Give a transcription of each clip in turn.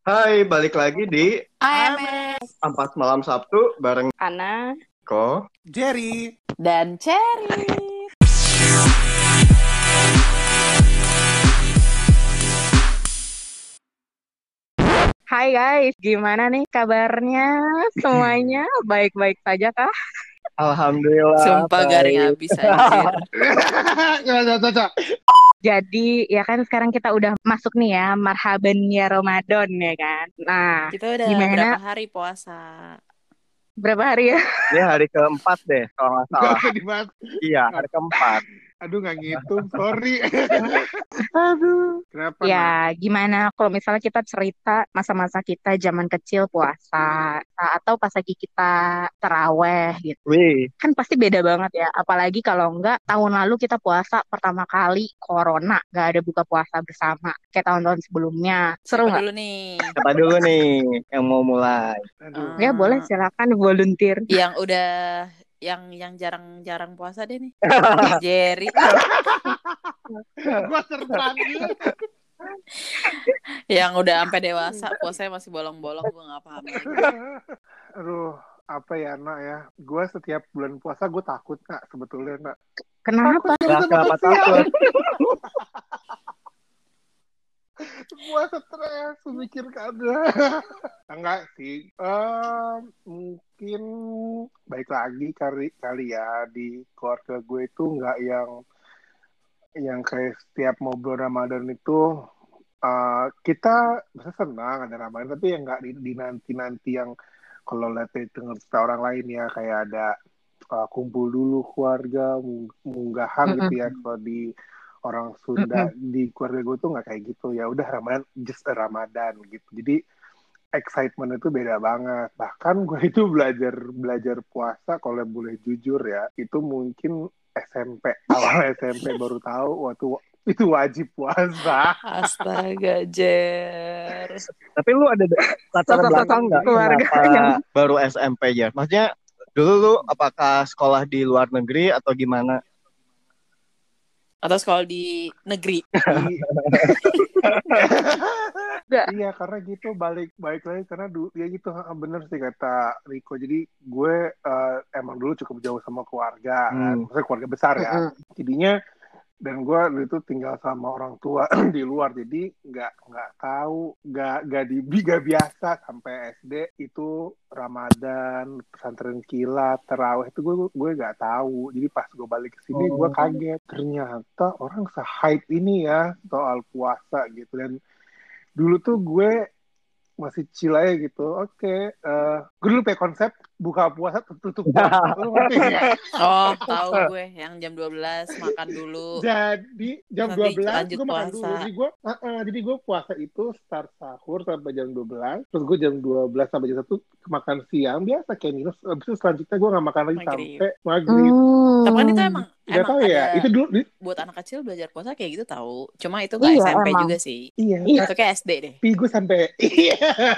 Hai, balik lagi di AMS Ampas Malam Sabtu bareng Ana Ko. Jerry. dan Cherry. Hai guys, gimana nih kabarnya semuanya? Baik-baik saja kah? Alhamdulillah. Sumpah baik. garing habis anjir. Nggak. Jadi ya kan sekarang kita udah masuk nih ya marhaban ya Ramadan ya kan. Nah, Kita udah Gimana? berapa hari puasa? berapa hari ya? Ini hari keempat deh, kalau nggak salah. iya, hari keempat. Aduh, nggak ngitung. Sorry. Aduh. Kenapa? Ya, gimana kalau misalnya kita cerita masa-masa kita zaman kecil puasa atau pas lagi kita teraweh gitu. Wih, Kan pasti beda banget ya. Apalagi kalau enggak tahun lalu kita puasa pertama kali corona, nggak ada buka puasa bersama kayak tahun-tahun sebelumnya. Seru nggak? dulu nih? siapa dulu nih yang mau mulai? Aduh. Ya boleh silakan volunteer. Yang udah yang yang jarang-jarang puasa deh nih. Jerry Gua terpanggil. yang udah sampai dewasa puasanya masih bolong-bolong gue nggak paham lagi. Aduh. Apa ya, nak ya? Gue setiap bulan puasa gue takut, nak. Sebetulnya, nak. Kenapa? Nah, kenapa takut? Gue stres memikir keadaan. Enggak sih. Eh, mungkin baik lagi kali kali ya di keluarga gue itu enggak yang yang kayak setiap mau bulan Ramadan itu eh, kita bisa senang ada Ramadan tapi yang enggak di, di nanti-nanti yang kalau lihat itu cerita orang lain ya kayak ada eh, kumpul dulu keluarga mung- munggahan gitu ya kalau di orang Sunda di keluarga gue tuh nggak kayak gitu. Ya udah Ramadan just a Ramadan gitu. Jadi excitement itu beda banget. Bahkan gue itu belajar belajar puasa kalau boleh jujur ya itu mungkin SMP awal SMP baru tahu waktu itu wajib puasa. Astaga Jer. Tapi lu ada latar belakang nggak? Keluarga kenapa yang- baru SMP ya? Maksudnya dulu lu apakah sekolah di luar negeri atau gimana? Atau sekolah di negeri. Iya karena gitu balik balik lagi karena dulu ya gitu bener sih kata Riko jadi gue eh, emang dulu cukup jauh sama keluarga kan. Hmm. maksudnya keluarga besar ya jadinya dan gue dulu itu tinggal sama orang tua di luar jadi nggak nggak tahu nggak nggak di nggak biasa sampai SD itu Ramadan pesantren kilat terawih itu gue gue nggak tahu. Jadi pas gue balik ke sini gue Oh. kaget. Ternyata orang se-hype ini ya soal puasa gitu. Dan dulu tuh gue masih chill aja gitu. Oke eh, gue dulu pakai konsep buka puasa tutup puasa lu ngerti nggak? Oh, tahu gue yang jam 12 makan dulu. Jadi jam Nanti 12 lanjut gue makan puasa. dulu. Jadi gue jadi gue puasa itu start sahur sampai jam 12. Terus gue jam 12 sampai jam 1 makan siang biasa kayak minus. Habis itu selanjutnya gue gak makan lagi Maghrib. sampai maghrib. Hmm. Tapi kan itu emang Gak emang tahu ya. Itu dulu di- buat anak kecil belajar puasa kayak gitu tahu. Cuma itu nggak Iya, SMP emang. juga sih. iya. Iya. Itu kayak SD deh. Tapi gue sampai iya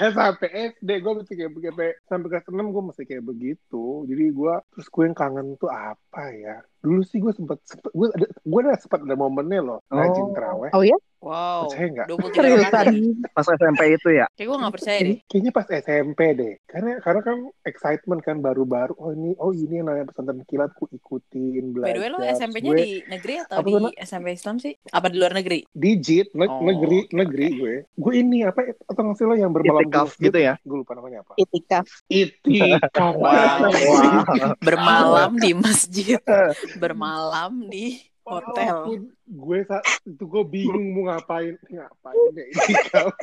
sampai SD gue mesti kayak sampai sampai kelas 6 gue masih kayak begitu. Jadi gue terus gue yang kangen tuh apa ya? Dulu sih gue sempet, sempet gue ada gue ada sempat ada momennya loh rajin Oh. terawih. Oh ya? Wow. Percaya nggak? 23 Seriusan. kali. Pas SMP itu ya? Kayak gue gak percaya deh. Kayaknya pas SMP deh. Karena karena kan excitement kan baru-baru. Oh ini oh ini yang namanya pesantren kilat ku ikutin By belajar. the way lo SMP-nya Gue di negeri atau Apa di Nak? SMP Islam sih? Apa di luar negeri? digit ne- Oh, negeri negeri gue. Gue ini apa atau nggak sih lo yang bermalam Itikaf gitu ya? Gue lupa namanya apa. Itikaf. Itikaf. Wow. Wah. Bermalam di masjid, bermalam di hotel. Walaupun gue saat itu gue bingung mau ngapain ngapain ya itikaf.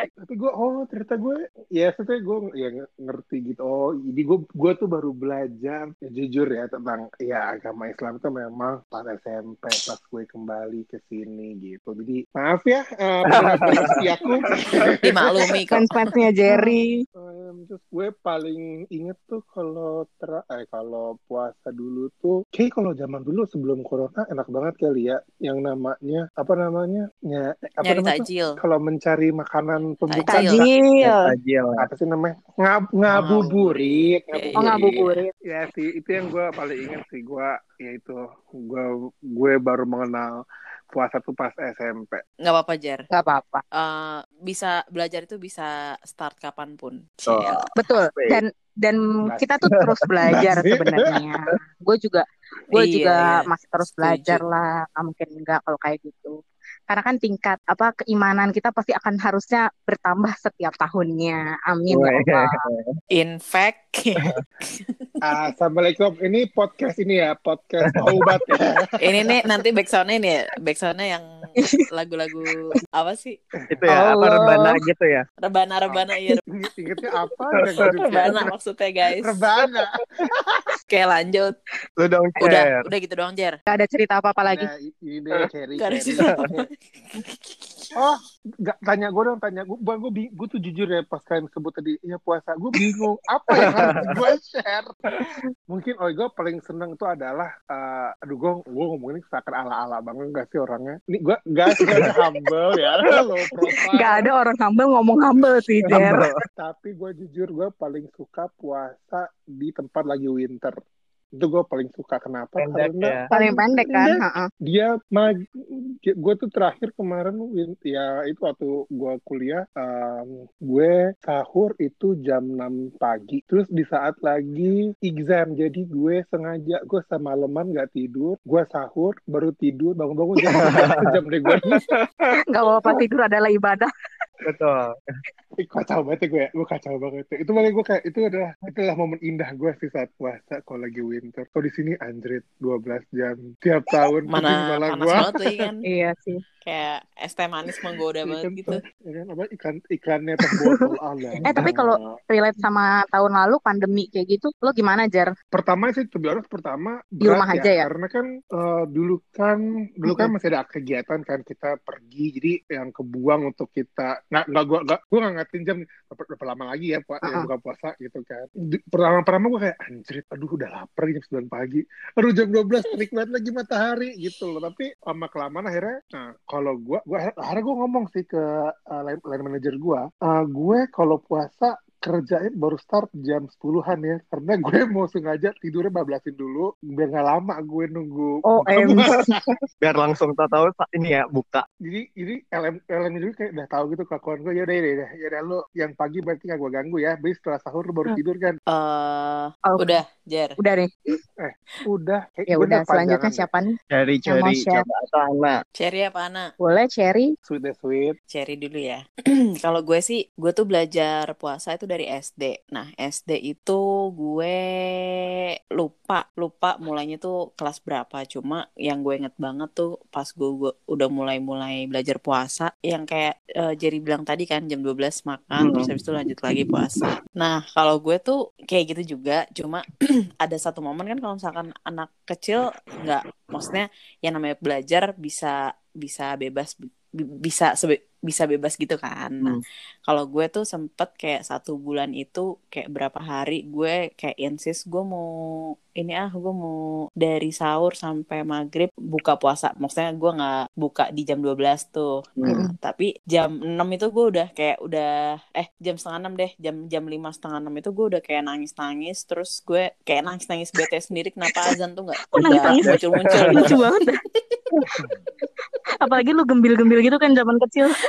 Tapi gue oh ternyata gue ya setelah gue ya ngerti gitu. Oh jadi gue gue tuh baru belajar ya, jujur ya tentang ya agama Islam itu memang pas SMP pas gue kembali ke sini gitu. Jadi maaf ya eh, pendengar setiaku. Dimaklumi kok. Fans-fansnya Jerry. Terus gue paling inget tuh kalau ter eh kalau puasa dulu tuh kayak kalau zaman dulu sebelum corona enak banget kali ya yang namanya apa namanya ya apa Nyari namanya kalau mencari makanan pembuka. Tajil. Tajil. apa sih namanya Ngab ngabuburit Iya, Oh ngabuburit. ya sih itu yang gue paling inget sih gue ya itu gue gue baru mengenal puasa tuh pas SMP. nggak apa-apa Jer Gak apa-apa. Eh, bisa belajar itu bisa start kapan pun Oh. Ciel. Betul. Asik. Dan dan Nggak- kita tuh terus belajar Nggak sebenarnya. Gue juga gue Iya, juga iya. masih terus Setuju. belajar lah. Nggak mungkin enggak kalau kayak gitu. Karena kan tingkat apa keimanan kita pasti akan harusnya bertambah setiap tahunnya. Amin ya. Allah. in fact Assalamualaikum. Ini podcast ini ya, podcast obat ya. ini nih nanti backsoundnya nih ya backsoundnya yang lagu-lagu apa sih Itu ya, apa Allah. rebana gitu ya. rebana-rebana iya Ingat- Ingatnya apa? Lupa. rebana maksudnya guys Rebana. kayak lanjut Lu dong, udah Cer. udah gitu doang Jer Gak ada cerita apa-apa lagi. Nah, ini deh Cherry. Gak ada Cherry. cerita. Oh, gak, tanya gue dong, tanya gue. Bang, gue, gue tuh jujur ya pas kalian sebut tadi, ya puasa. Gue bingung, apa yang harus gue share? Mungkin, oh gue paling seneng itu adalah, eh, aduh gue, gue ngomongin seakan ala-ala banget gak sih orangnya? Ini gue gak sih humble ya, profile. Gak ada orang humble ngomong humble sih, Der. Tapi gue jujur, gue paling suka puasa di tempat lagi winter. Itu gue paling suka. Kenapa? Pendek Karena ya. Paling pendek kan? Dia mag gue tuh terakhir kemarin ya itu waktu gue kuliah em, gue sahur itu jam 6 pagi terus di saat lagi exam jadi gue sengaja gue semalaman gak tidur gue sahur baru tidur bangun-bangun jam jam deh gue Gak apa-apa tidur adalah ibadah. Betul. Ih, kacau banget ya gue ya. gue kacau banget ya. itu makanya gue kayak itu adalah itu adalah momen indah gue sih saat puasa kalau lagi winter kalau di sini anjrit 12 jam tiap tahun mana malah panas gue banget tuh kan Iya sih. Kayak es teh manis menggoda banget Ikan gitu teh, ya kan, apa iklannya teh botol Allah. Eh, tapi kalau- Relate sama tahun lalu pandemi kayak gitu, lo gimana, Jar? pertama sih to be honest, pertama Di rumah aja ya? karena kan eh, dulu kan dulu kan masih ada kegiatan kan kita pergi jadi yang kebuang untuk kita nggak nggak gua nggak gua nggak ngatin jam berapa, lama lagi ya puasa Uh-uh. buka puasa gitu kan Di- pertama pertama gua kayak anjrit aduh udah lapar jam 9 pagi aduh jam 12 terik banget lagi matahari gitu loh tapi sama kelamaan akhirnya nah kalau gua gua akhirnya gua ngomong sih ke uh, line, line manager gua uh, gue kalau puasa kerjain baru start jam 10-an ya karena gue mau sengaja tidurnya bablasin dulu biar nggak lama gue nunggu Oh. Biar langsung tahu-tahu ini ya buka. jadi jadi LM LM dulu kayak udah tahu gitu kelakuan gue ya udah ya udah ya udah lu yang pagi berarti nggak gue ganggu ya Habis setelah sahur lu baru Hmm. tidur kan eh Oh, udah Jer Udah nih. udah kayak Ya udah, selanjutnya deh. siapa nih? Cherry, cherry, coba atau anak. Cherry apa Ana Boleh, Cherry? sweet deh sweet Cherry dulu ya. Kalau gue sih, gue tuh belajar puasa itu dari SD. Nah, SD itu gue lupa, lupa mulainya tuh kelas berapa. Cuma yang gue inget banget tuh pas gue, gue udah mulai-mulai belajar puasa, yang kayak eh, Jerry bilang tadi kan jam 12 makan, terus habis itu lanjut lagi puasa. Nah, kalau gue tuh kayak gitu juga, cuma ada satu momen kan kalau misalkan anak kecil nggak, maksudnya yang namanya belajar bisa bisa bebas bi- bisa sebe- bisa bebas gitu kan. Nah, Hmm. kalau gue tuh sempet kayak satu bulan itu kayak berapa hari gue kayak insist gue mau ini ah gue mau dari sahur sampai maghrib buka puasa. Maksudnya gue nggak buka di jam 12 tuh. Nah, tapi jam 6 itu gue udah kayak udah eh jam setengah enam deh jam jam lima setengah enam itu gue udah kayak nangis nangis terus gue kayak nangis nangis bete sendiri kenapa azan tuh nggak muncul muncul Lucu banget. Apalagi lu gembil-gembil gitu kan zaman kecil.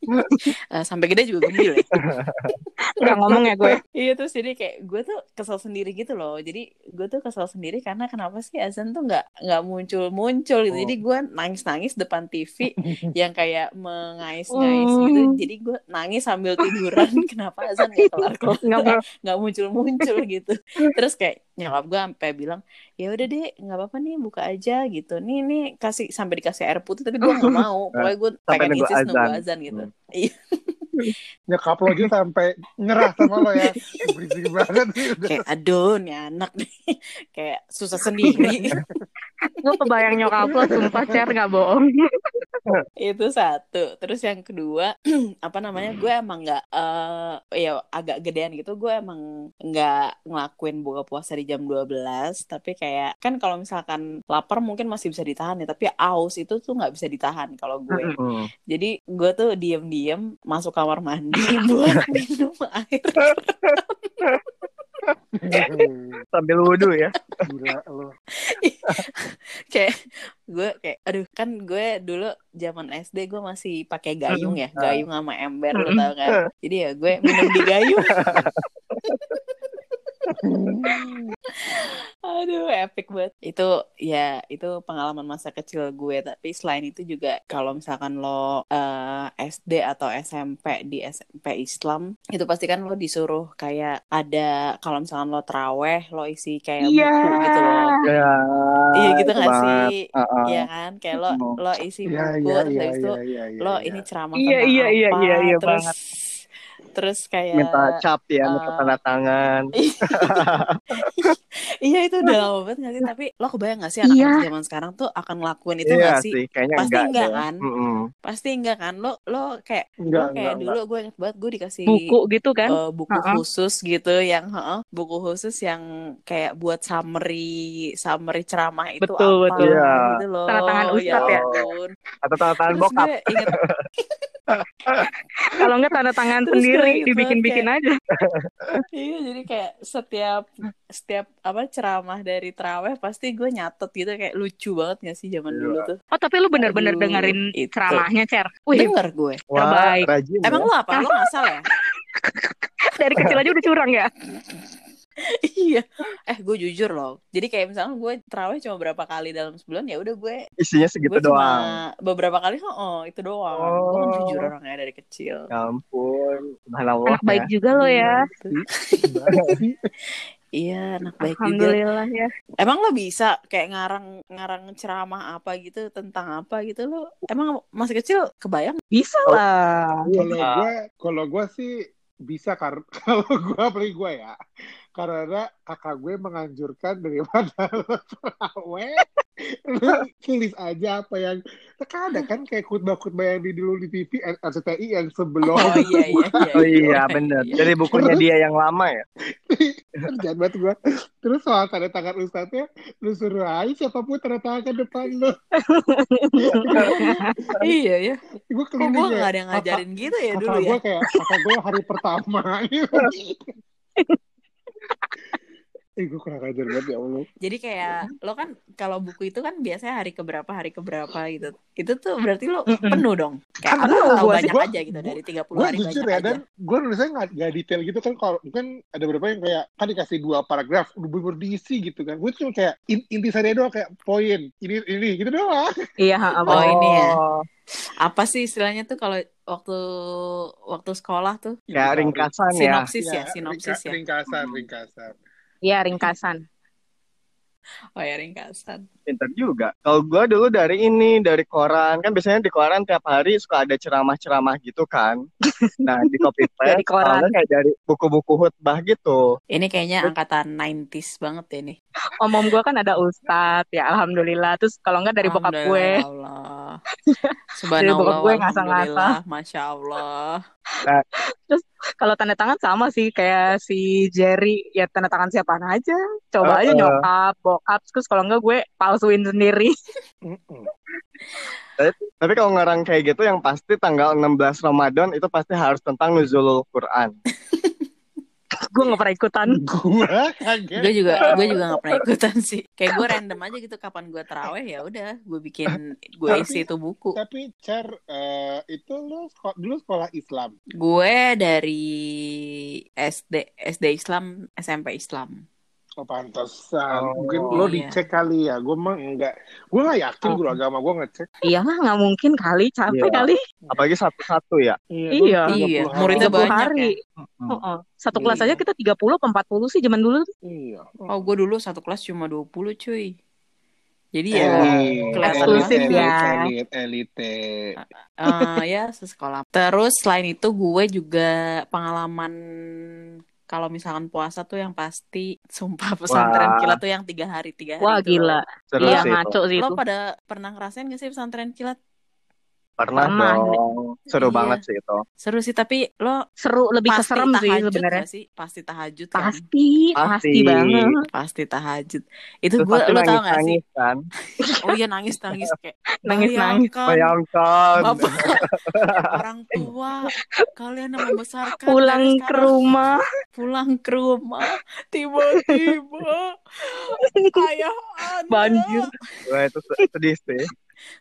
Eh, sampai gede juga gembil ya. Gak ngomong ya gue. Iya terus jadi kayak gue tuh kesel sendiri gitu loh. Jadi gue tuh kesel sendiri karena kenapa sih azan tuh nggak nggak muncul muncul gitu. Oh. Jadi gue nangis nangis depan TV yang kayak mengais-ngais gitu. Hmm. Jadi gue nangis sambil tiduran. kenapa azan nggak kelar kelar Nggak nggak muncul muncul gitu. Terus kayak nyokap gue sampai bilang ya udah deh nggak apa-apa nih buka aja gitu. Nih nih kasih sampai dikasih air putih tapi gue nggak mau. Pokoknya gue pengen nunggu insist nunggu azan gitu. Hmm. Iya. nyokap lo aja sampai nyerah sama lo ya berisik banget sih udah kayak aduh nih anak nih kayak susah sendiri. Gue kebayang nyokap lo, sumpah Cer gak bohong. itu satu terus yang kedua apa namanya gue emang nggak eh ya agak gedean gitu gue emang nggak ngelakuin buka puasa di jam 12 tapi kayak kan kalau misalkan lapar mungkin masih bisa ditahan ya tapi aus itu tuh nggak bisa ditahan kalau gue Hmm. jadi gue tuh diem-diem masuk kamar mandi buat minum air Sambil wudhu ya. Gila lo. kayak gue kayak aduh kan gue dulu zaman SD gue masih pakai gayung ya gayung sama ember lo tau kan? Jadi ya gue minum di gayung aduh epic banget itu ya itu pengalaman masa kecil gue tapi selain itu juga kalau misalkan lo eh, SD atau SMP di SMP Islam itu pasti kan lo disuruh kayak ada kalau misalkan lo traweh lo isi kayak Iya. buku gitu loh Ya. Iya gitu itu gak banget. sih? Uh-uh. Iya kan? Kayak lo lo isi buku iya, terus iya, habis itu iya, iya, iya, lo iya. ini ceramah Iya, tentang iya, iya, apa iya, iya terus banget. Terus kayak Minta cap ya, minta eh, tanda tangan. iya itu udah lama banget gak sih? Tapi lo kebayang gak sih anak-anak Iya. zaman sekarang tuh akan ngelakuin itu Iya gak sih? sih, kayaknya Pasti enggak enggak deh. kan? Mm-mm. Pasti enggak kan? Lo lo kayak Enggak, lo kayak enggak, dulu gue inget banget gue dikasih Buku gitu kan? eh, buku Uh-uh. khusus gitu yang heeh, buku khusus yang kayak buat summary summary ceramah itu Betul, apa betul. Iya. gitu loh. Tanda tangan ustadz ya? ampun. Atau tanda tangan Terus bokap. gue inget Kalau enggak tanda tangan Terus sendiri, kayak gitu, dibikin-bikin aja. Iya jadi kayak setiap setiap apa ceramah dari teraweh pasti gue nyatet gitu kayak lucu banget gak sih zaman Iya. dulu tuh. Oh, tapi lu bener-bener Aduh, dengerin itu. ceramahnya, Cer. Wih, Denger gue. Wah, terbaik. rajin Emang ya. lo apa? Lo ngasal ya? dari kecil aja udah curang ya? Iya. Eh gue jujur loh. Jadi kayak misalnya gue teraweh cuma berapa kali dalam sebulan ya udah gue Isinya segitu gue cuma doang. beberapa kali oh, oh itu doang. Gue kan Oh. jujur orangnya dari kecil. Ya ampun, subhanallah Anak baik ya. juga lo ya. Iya, anak baik juga. Alhamdulillah ya. Emang lo bisa kayak ngarang ngarang ceramah apa gitu tentang apa gitu lo? Emang masih kecil kebayang? Bisa lah. Kalau gue, kalau gue sih bisa kar kalau gue apalagi gue ya karena kakak gue menganjurkan daripada lo terawih lu tulis aja apa yang kan ada kan kayak khutbah-khutbah yang di dulu di TV RCTI yang sebelum Oh iya iya iya. Oh iya bener. Jadi bukunya dia yang lama ya. kerjaan banget gue terus soal tanda tangan ustadznya lu suruh aja siapa pun tanda tangan ke depan lu iya ya. gue Kok gue keliling gak ya ada yang ngajarin gitu ya dulu ya? gue kayak kakak gue hari pertama Eh, gue kurang ajar banget ya Allah. Jadi kayak lo kan kalau buku itu kan biasanya hari keberapa hari keberapa gitu. Itu tuh berarti lo penuh dong. Kayak Kan apa penuh, tahu gua- banyak gua- aja gitu dari 30 Gue hari jujur banyak ya, aja. dan gue nulisnya nggak nggak detail gitu kan. Kalau mungkin ada beberapa yang kayak kan dikasih dua paragraf, udah bener diisi gitu kan. Gue cuma kayak in, inti saya doang kayak poin ini ini gitu doang. Iya, ha, Oh, ini ya. Oh, Apa sih istilahnya tuh kalau waktu waktu sekolah tuh? Kayak ringkasan ya. Sinopsis ya, Iya, sinopsis ringka- ya. Ringkasan, ringkasan. Iya, ringkasan. Oh ya ringkasan. Pinter juga. Kalau gue dulu dari ini, dari koran. Kan biasanya di koran tiap hari suka ada ceramah-ceramah gitu kan. Nah, di copy paste. Dari koran. kayak dari buku-buku khutbah gitu. Ini kayaknya angkatan 90s banget ya nih. Om-om gue kan ada ustadz, ya alhamdulillah. Terus kalau enggak dari bokap gue. Ya Allah. Subhanallah, bokap gue ngasal-ngasal. masya Allah. Kalau tanda tangan sama sih kayak si Jerry, ya tanda tangan siapaan aja. Coba aja Uh-uh. nyokap, bokap. Terus kalau enggak gue palsuin sendiri. Mm-mm. Tapi kalau ngarang kayak gitu yang pasti tanggal 16 Ramadan itu pasti harus tentang nuzulul Quran. gue nggak pernah ikutan. Gue juga, gue juga gak pernah ikutan sih. Kayak gue random aja gitu kapan gue teraweh ya udah, gue bikin, gue isi itu buku. Tapi Cer, eh, itu lu dulu sekolah Islam. Gue dari SD, SD Islam, SMP Islam. Oh pantesan. Oh, Mungkin lo iya. dicek kali ya. Gue mah enggak. Gue nggak yakin guru agama gue ngecek. Iya lah, nggak mungkin kali. Capek Iya. kali. Apalagi satu-satu ya. Iya. Iya, 30 hari. muridnya 30 banyak hari. Hmm. Heeh. Satu kelas Iya. aja kita 30 apa 40 sih zaman dulu. Iya. Oh, gue dulu satu kelas cuma 20 cuy. Jadi ya, eksklusif elit, ya. Elit, elite. eh, ya sesekolah. Terus selain itu gue juga pengalaman kalau misalkan puasa tuh yang pasti sumpah pesantren Wah. kilat tuh yang tiga hari tiga hari Wah itu gila. Iya sih itu. ngaco sih Lo pada pernah ngerasain gak sih pesantren kilat? Pernah, Pernah. dong. Seru Iya. banget sih itu. Seru sih tapi lo Seru lebih ke pasti serem sih tahajud sebenarnya. sih? Pasti tahajud kan? Pasti, pasti Pasti. banget. Pasti tahajud. Itu Terus gue pasti lo tau gak sih? kan. Oh iya nangis nangis kayak Nangis-nangis. bayangkan Bayangkan. bapak orang tua kalian yang membesarkan Pulang ke rumah. pulang ke rumah tiba-tiba ayah anda Banjir. Wah, itu se- sedih sih.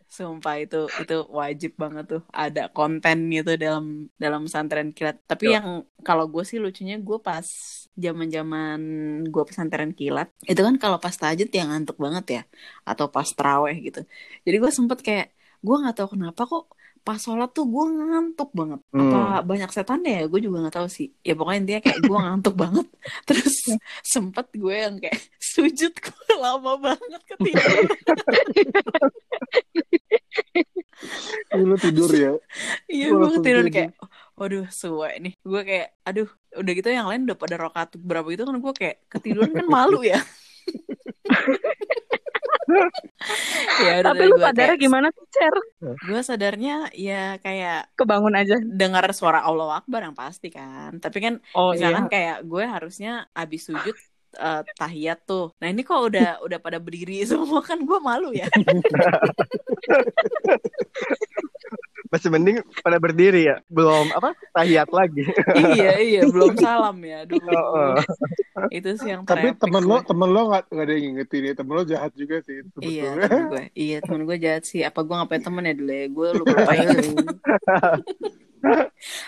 Sumpah itu itu wajib banget tuh. Ada konten gitu dalam dalam pesantren kilat. Tapi Yo. yang kalau gue sih lucunya gue pas zaman zaman gue pesantren kilat itu kan kalau pas tahajud yang ngantuk banget ya atau pas teraweh gitu. Jadi gue sempet kayak gue nggak tahu kenapa kok pas sholat tuh gue ngantuk banget. Apa banyak setan ya? Gue juga nggak tahu sih. Ya pokoknya intinya kayak gue ngantuk banget. Terus sempet gue yang kayak sujud gue lama banget ketiduran lu tidur ya. Iya Gua gue ketiduran tidur. kayak Waduh suwe nih Gue kayak Aduh udah gitu yang lain udah pada rokat berapa gitu kan gue kayak ketiduran kan malu ya ya udah Tapi lu gue sadarnya kayak gimana tuh, Cer? gue sadarnya ya kayak Kebangun aja. dengar suara Allah Akbar yang pasti kan tapi kan Oh misalkan iya. kayak gue harusnya abis sujud eh, tahiyat tuh nah ini kok udah udah pada berdiri semua kan gue malu ya Masih mending pada berdiri ya. Belum apa? Tahiyat lagi. iya iya belum salam ya Aduh Heeh. itu sih yang Tapi temen lo, gue. temen lo gak, gak ada yang ngingetin ya. Temen lo jahat juga sih Iya sebetulnya. temen gue Iya temen gue jahat sih Apa gue ngapain temen ya dulu ya Gue lupa lupain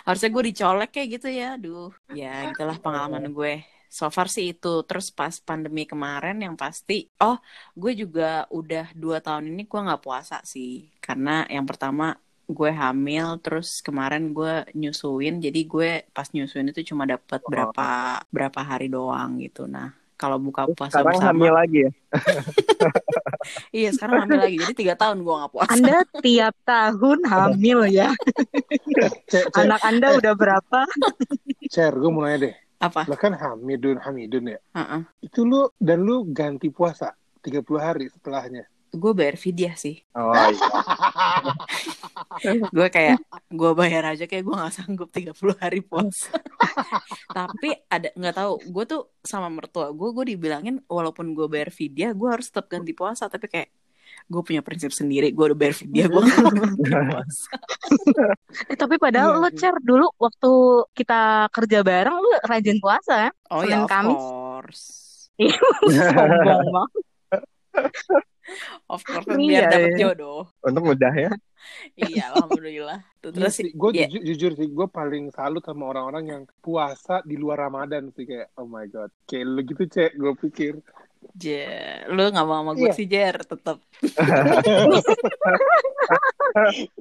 Harusnya gue dicolek kayak gitu ya Aduh Ya gitulah pengalaman gue So far sih itu Terus pas pandemi kemarin yang pasti Oh gue juga udah dua tahun ini gue gak puasa sih Karena yang pertama gue hamil terus kemarin gue nyusuin jadi gue pas nyusuin itu cuma dapat berapa berapa hari doang gitu nah kalau buka puasa Sekarang bersama hamil lagi ya. Iya sekarang hamil lagi Jadi tiga tahun gue gak puasa Anda tiap tahun hamil ya. Anak Anda udah berapa? Cer, gue mau nanya deh. Apa? Lo kan Hamidun, Hamidun ya. Heeh. Itu lu, dan lu ganti puasa 30 hari setelahnya. Gue bayar fidyah sih Oh iya. Gue kayak Gue bayar aja kayak gue gak sanggup 30 hari puasa Tapi ada nggak tahu Gue tuh sama mertua gue Gue dibilangin Walaupun gue bayar fidyah Gue harus tetap ganti puasa Tapi kayak Gue punya prinsip sendiri Gue udah bayar fidyah Gue gak mau Eh, tapi padahal Iya lo. Cer dulu waktu kita kerja bareng lu rajin puasa kan? Oh Senin, ya of Kamis. course Sombong banget. Of course Iya, Biar dapet iya. jodoh Untung mudah ya. Iya Alhamdulillah Tuh, Terus sih gue ya, jujur, jujur sih, gue paling salut sama orang-orang yang puasa di luar Ramadan sih kayak, oh my god, kayak lu gitu cek, gue pikir. Jer, lu gak mau sama gue Iya. sih Jer Tetep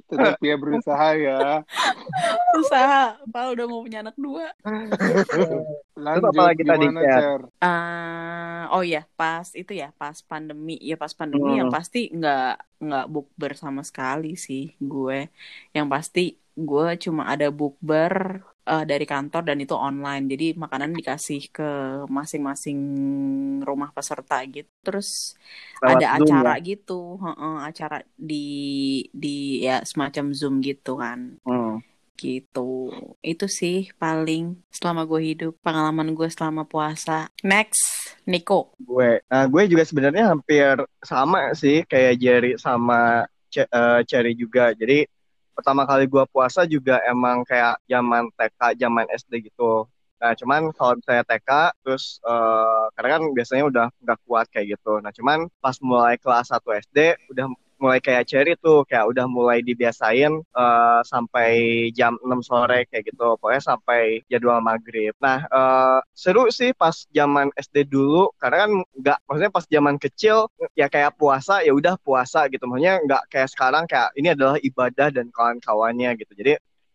Tetap ya berusaha ya. Usaha Pak udah mau punya anak dua Lanjut, apa lagi tadi, Cer? Cer? Eh, oh ya, pas itu ya, pas pandemi, ya pas pandemi Hmm. yang pasti nggak nggak bukber sama sekali sih gue. Yang pasti gue cuma ada bukber eh, dari kantor dan itu online. Jadi makanan dikasih ke masing-masing rumah peserta gitu. Terus Lewat ada Zoom acara ya? gitu, heeh, acara di di ya semacam Zoom gitu kan Hmm. gitu itu sih paling selama gue hidup pengalaman gue selama puasa next Niko Gue, nah gue juga sebenarnya hampir sama sih kayak Jerry sama Ce- eh, Cherry juga. Jadi pertama kali gue puasa juga emang kayak zaman TK, zaman SD gitu. Nah cuman kalau misalnya TK, terus eh, karena kan biasanya udah nggak kuat kayak gitu. Nah cuman pas mulai kelas 1 SD udah mulai kayak Cherry tuh kayak udah mulai dibiasain eh, sampai jam 6 sore kayak gitu. Pokoknya sampai jadwal maghrib. Nah eh, seru sih pas zaman SD dulu karena kan nggak maksudnya pas zaman kecil ya kayak puasa ya udah puasa gitu. Maksudnya nggak kayak sekarang kayak ini adalah ibadah dan kawan-kawannya gitu. Jadi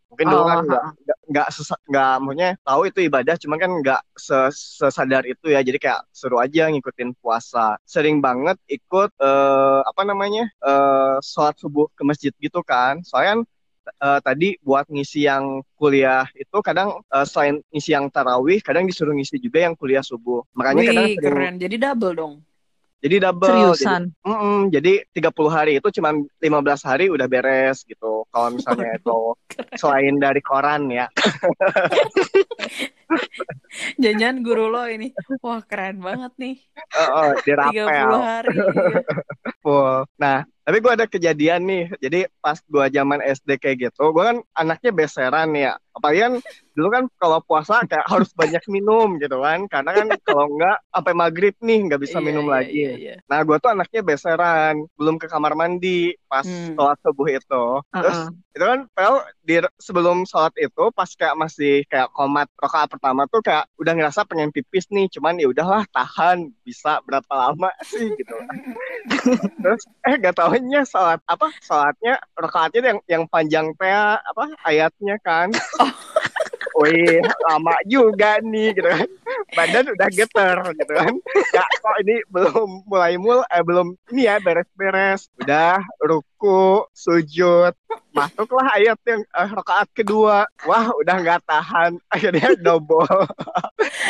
mungkin dulu kan Oh, nggak nggak nggak nggak maksudnya tahu itu ibadah cuman kan nggak ses- sesadar itu ya. Jadi kayak seru aja ngikutin puasa. Sering banget ikut eh, apa namanya eh, sholat subuh ke masjid gitu kan. Soalnya kan, eh, tadi buat ngisi yang kuliah itu kadang eh, selain ngisi yang tarawih kadang disuruh ngisi juga yang kuliah subuh. Makanya kadang wih sering keren. Jadi double dong Jadi double. Jadi, Seriusan. mm-mm, jadi 30 hari itu cuma 15 hari udah beres gitu. Kalau misalnya itu selain dari koran ya. Jangan guru lo ini. Wah, keren banget nih. Oh, oh, 30 dirapel. hari. Full. Nah, tapi gue ada kejadian nih. Jadi pas gue zaman SD kayak gitu, gue kan anaknya beseran ya. Apalagi kan dulu kan kalau puasa kayak harus banyak minum gitu kan. Karena kan kalau enggak sampai maghrib nih nggak bisa Iya, minum iya, lagi. iya, iya. Nah, gue tuh anaknya beseran, belum ke kamar mandi pas Hmm. sholat subuh itu. Terus Heeh. itu kan pel di sebelum sholat itu pas kayak masih kayak komat rokaat pertama tuh kayak udah ngerasa pengen pipis nih, cuman ya udahlah tahan bisa berapa lama sih gitu. Terus eh gak taunya sholat apa sholatnya rokaatnya yang yang panjang teh apa ayatnya kan. Wih, lama juga nih gitu kan. Badan udah geter gitu kan. Ya kok ini belum mulai mul eh belum ini ya beres-beres. Udah ruku, sujud. Masuklah ayat yang eh, rakaat kedua. Wah, udah nggak tahan. Akhirnya double.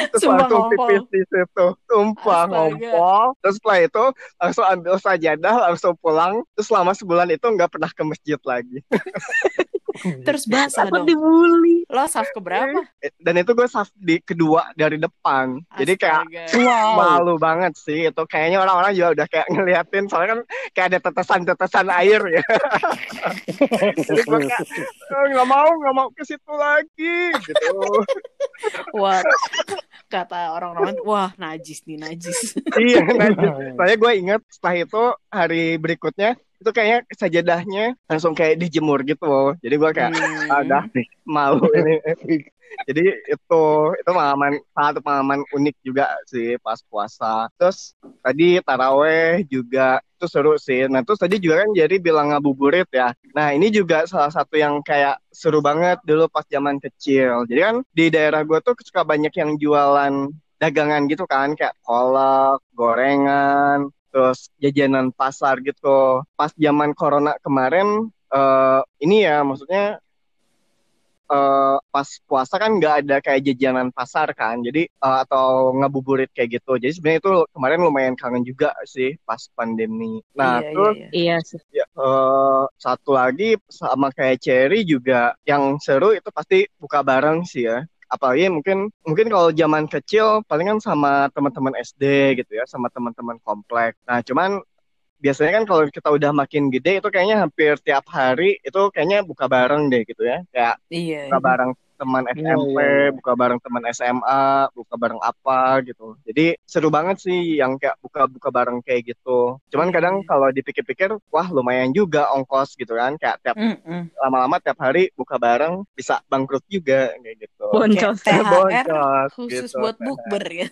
Terus Sumpah langsung ngompol. pipis di situ. Tumpah ngompol. Terus setelah itu langsung ambil sajadah, langsung pulang. Terus selama sebulan itu nggak pernah ke masjid lagi. Terus basah Takut dong. dibully. Lo saf ke berapa? Eh, Dan itu gue saf di kedua dari depan. Jadi kayak Astaga. Wow. malu banget sih itu kayaknya orang-orang juga udah kayak ngeliatin soalnya kan kayak ada tetesan-tetesan air ya jadi gue kayak "Eh, nggak mau nggak mau ke situ lagi gitu Wah, kata orang-orang, wah najis nih najis. iya najis soalnya gue inget setelah itu hari berikutnya itu kayaknya sajadahnya langsung kayak dijemur gitu jadi gue kayak Hmm. ah, udah nih malu ini. Jadi itu itu pengalaman satu pengalaman unik juga sih pas puasa. Terus tadi taraweh juga itu seru sih. Nah terus tadi juga kan jadi bilang ngabuburit ya. Nah ini juga salah satu yang kayak seru banget dulu pas zaman kecil. Jadi kan di daerah gue tuh suka banyak yang jualan dagangan gitu kan kayak kolak gorengan terus jajanan pasar gitu pas zaman corona kemarin eh, ini ya maksudnya eh, pas puasa kan nggak ada kayak jajanan pasar kan jadi eh, atau ngabuburit kayak gitu jadi sebenarnya itu kemarin lumayan kangen juga sih pas pandemi nah Iya, terus iya, iya. Iya sih. ya, eh, satu lagi sama kayak Cherry juga yang seru itu pasti buka bareng sih ya apalagi mungkin mungkin kalau zaman kecil palingan sama teman-teman SD gitu ya sama teman-teman komplek. Nah cuman biasanya kan kalau kita udah makin gede itu kayaknya hampir tiap hari itu kayaknya buka bareng deh gitu ya. Kayak Iya, buka bareng teman Iya, SMP, iya, iya. buka bareng teman SMA, buka bareng apa gitu. Jadi seru banget sih yang kayak buka-buka bareng kayak gitu. Cuman Iya, kadang iya. kalau dipikir-pikir, wah lumayan juga ongkos gitu kan. Kayak tiap Mm-mm. lama-lama tiap hari buka bareng bisa bangkrut juga kayak gitu. Boncos. Kayak THR Boncos, khusus gitu. buat bukber ya.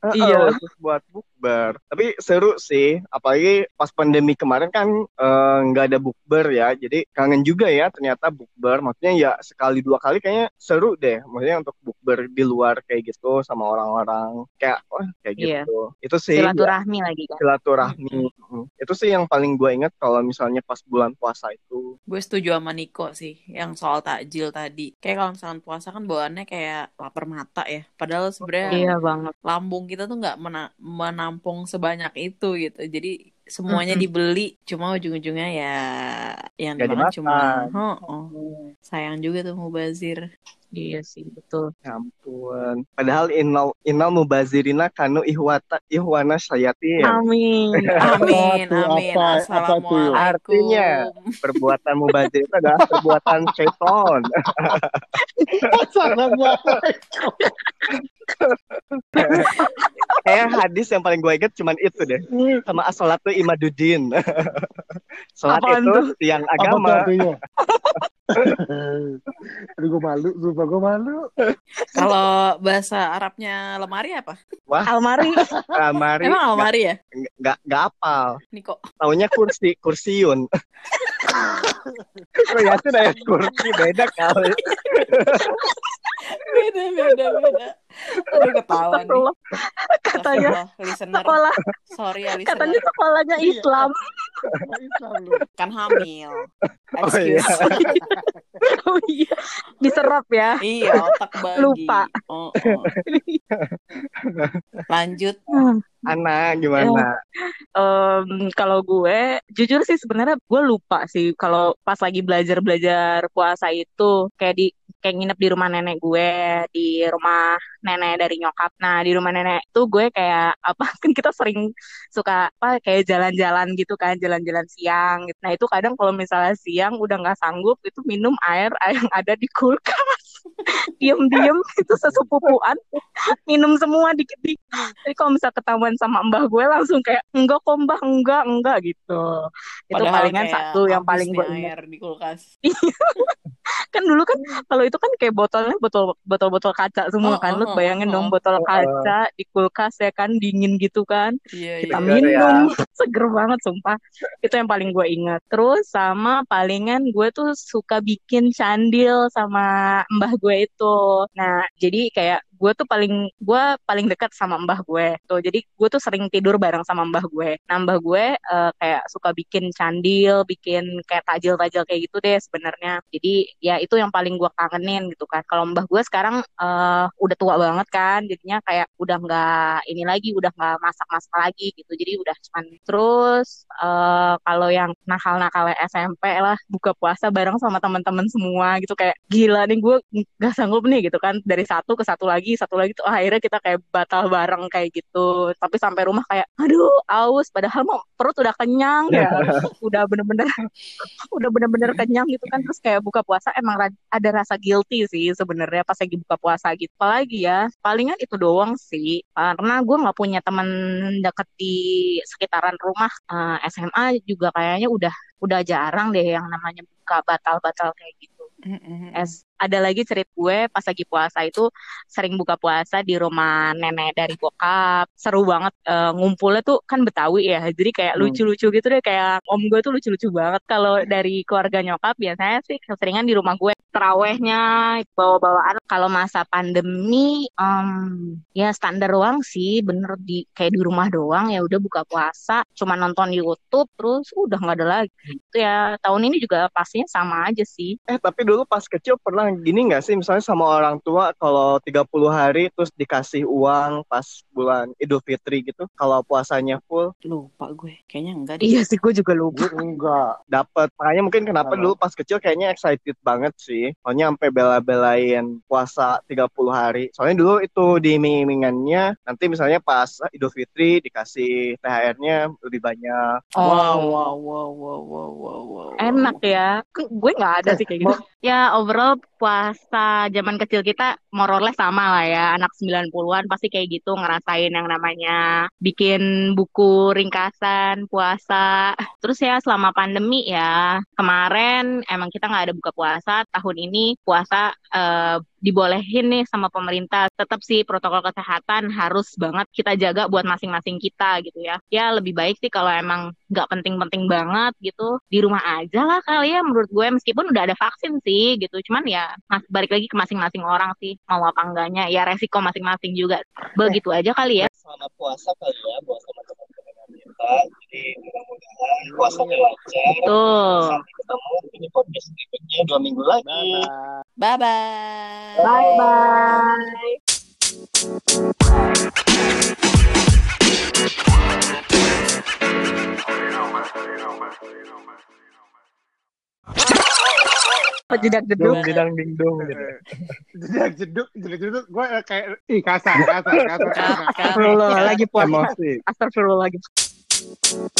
Heeh, Iya. khusus buat bukber. Tapi seru sih, apalagi pas pandemi kemarin kan eh, nggak ada bukber ya. Jadi kangen juga ya ternyata bukber. Maksudnya ya sekali dua kali kayaknya seru deh. Maksudnya untuk bukber di luar kayak gitu sama orang-orang. Kayak wah kayak Iya. gitu. Itu sih ya, Silaturahmi lagi kan. silaturahmi. Mm. Itu sih yang paling gue inget kalau misalnya pas bulan puasa itu. Gue setuju sama Niko sih, yang soal takjil tadi. Kayak kalau misalnya puasa kan bawaannya kayak lapar mata ya. Padahal sebenarnya Iya banget. lambung kita tuh nggak mena- menampung sebanyak itu gitu. Jadi semuanya Mm-mm. dibeli, cuma ujung-ujungnya ya yang Nggak dimakan cuma, dimakan. oh, sayang juga tuh mubazir. Iya sih betul. Ya ampun. Padahal innal innal mubazirina kanu ihwata ihwana sayatin. Amin. Amin, amin. Apa- apa tuh? Assalamualaikum. Artinya, perbuatan mubazir itu adalah perbuatan seton. Assalamualaikum. Kayak hadis yang paling gue inget cuman itu deh. Sama asolatu imaduddin. Sholat Apaan itu tuh? Apa tuh agama. artinya? Aduh gue malu, sumpah gue malu. Kalau bahasa Arabnya lemari apa? Almari. Kamari Emang almari ya, nggak nggak apal. Niko? Taunya kursi, kursiun. Gue yakin ayat kursi beda kali. Beda, beda, beda. Aduh ketawa nih. Katanya listener. sekolah. Sorry ya Katanya listener. sekolahnya Iya. Islam. Islam lu. Kan hamil. Oh, iya. Excuse. oh iya diserap ya iya otak bagi Lupa. oh, oh. lanjut Ana gimana? Em, kalau gue jujur sih sebenarnya gue lupa sih kalau pas lagi belajar belajar puasa itu kayak di kayak nginep di rumah nenek gue di rumah nenek dari nyokap. Nah di rumah nenek itu gue kayak apa kan kita sering suka apa kayak jalan-jalan gitu kan jalan-jalan siang gitu. nah itu kadang kalau misalnya siang udah nggak sanggup itu minum air yang ada di kulkas. Diem-diem itu sesepupuan. Minum semua dikit-dikit. Jadi kalau misalnya ketahuan sama mbah gue langsung kayak enggak kok mbah enggak enggak gitu. Itu Padahal palingan kayak satu yang paling gue ingat. air di kulkas kan dulu kan kalau itu kan kayak botolnya botol botol botol kaca semua Oh, kan. Lu oh, bayangin oh, dong botol Oh, oh. kaca di kulkas ya kan dingin gitu kan. Iya kita iya. Segar ya. minum. Seger banget sumpah. Itu yang paling gue ingat. Terus sama palingan gue tuh suka bikin candil sama mbah gue itu. Nah jadi kayak gue tuh paling gue paling dekat sama mbah gue tuh. Jadi gue tuh sering tidur bareng sama mbah gue. Nah mbah gue eh, kayak suka bikin candil bikin kayak tajil-tajil kayak gitu deh sebenarnya. Jadi ya itu yang paling gue kangenin gitu kan. Kalau mbah gue sekarang eh, udah tua banget kan. Jadinya kayak udah nggak ini lagi udah nggak masak-masak lagi gitu. Jadi udah cuman terus eh, kalau yang nakal-nakal SMP lah buka puasa bareng sama teman-teman semua gitu. Kayak gila nih gue nggak sanggup nih gitu kan. Dari satu ke satu lagi satu lagi tuh akhirnya kita kayak batal bareng kayak gitu. Tapi sampai rumah kayak aduh aus. Padahal mau perut udah kenyang ya. Udah bener-bener udah bener-bener kenyang gitu kan. Terus kayak buka puasa emang ada rasa guilty sih sebenarnya pas lagi buka puasa gitu. Apalagi ya palingan itu doang sih. Karena gue nggak punya temen deket di sekitaran rumah Eh, SMA juga kayaknya udah udah jarang deh yang namanya buka batal-batal kayak gitu. Ada lagi cerita gue pas lagi puasa itu sering buka puasa di rumah nenek dari bokap. Seru banget Eh, ngumpulnya tuh kan Betawi ya jadi kayak Hmm. lucu-lucu gitu deh kayak om gue tuh lucu-lucu banget. Kalau dari keluarga nyokap biasanya sih keseringan di rumah gue. Terawehnya bawa-bawaan. Kalau masa pandemi em, ya standar doang sih bener di kayak di rumah doang ya udah buka puasa cuma nonton YouTube terus udah nggak ada lagi. Itu ya tahun ini juga pastinya sama aja sih. Eh tapi dulu pas kecil pernah gini nggak sih misalnya sama orang tua kalau 30 hari terus dikasih uang pas bulan Idul Fitri gitu kalau puasanya full? Lupa gue kayaknya enggak deh. Iya sih, gue juga lupa. Gue enggak. dapat makanya mungkin kenapa dulu pas kecil kayaknya excited banget sih. Soalnya sampai bela-belain puasa 30 hari. Soalnya dulu itu di iming-imingannya nanti misalnya pas Idul Fitri dikasih THR-nya lebih banyak. Wow wow wow wow wow wow wow. Enak ya. Gue nggak ada sih kayak gitu. Ya overall puasa zaman kecil kita more or sama lah ya. Anak 90-an pasti kayak gitu ngerasain yang namanya bikin buku ringkasan puasa. Terus ya selama pandemi ya kemarin emang kita nggak ada buka puasa. Tahun ini puasa eh, dibolehin nih sama pemerintah. Tetap sih protokol kesehatan harus banget kita jaga buat masing-masing kita gitu ya. Ya lebih baik sih kalau emang nggak penting-penting banget gitu di rumah aja lah kali ya menurut gue meskipun udah ada vaksin sih gitu. Cuman ya balik lagi ke masing-masing orang sih mau apa enggaknya. Ya resiko masing-masing juga. Begitu aja kali ya. Selama puasa kali ya buat teman-teman kita jadi mudah-mudahan puasanya lancar tuh sampai ketemu di podcast berikutnya dua minggu lagi. Bye bye. bye bye bye bye jedak jeduk? dong bidang ding dong gitu. Jedak jeduk, jedak jeduk. Gue kayak ih kasar, kasar, kasar, kasar. Astagfirullah lagi puasa. Astagfirullah lagi Thank you.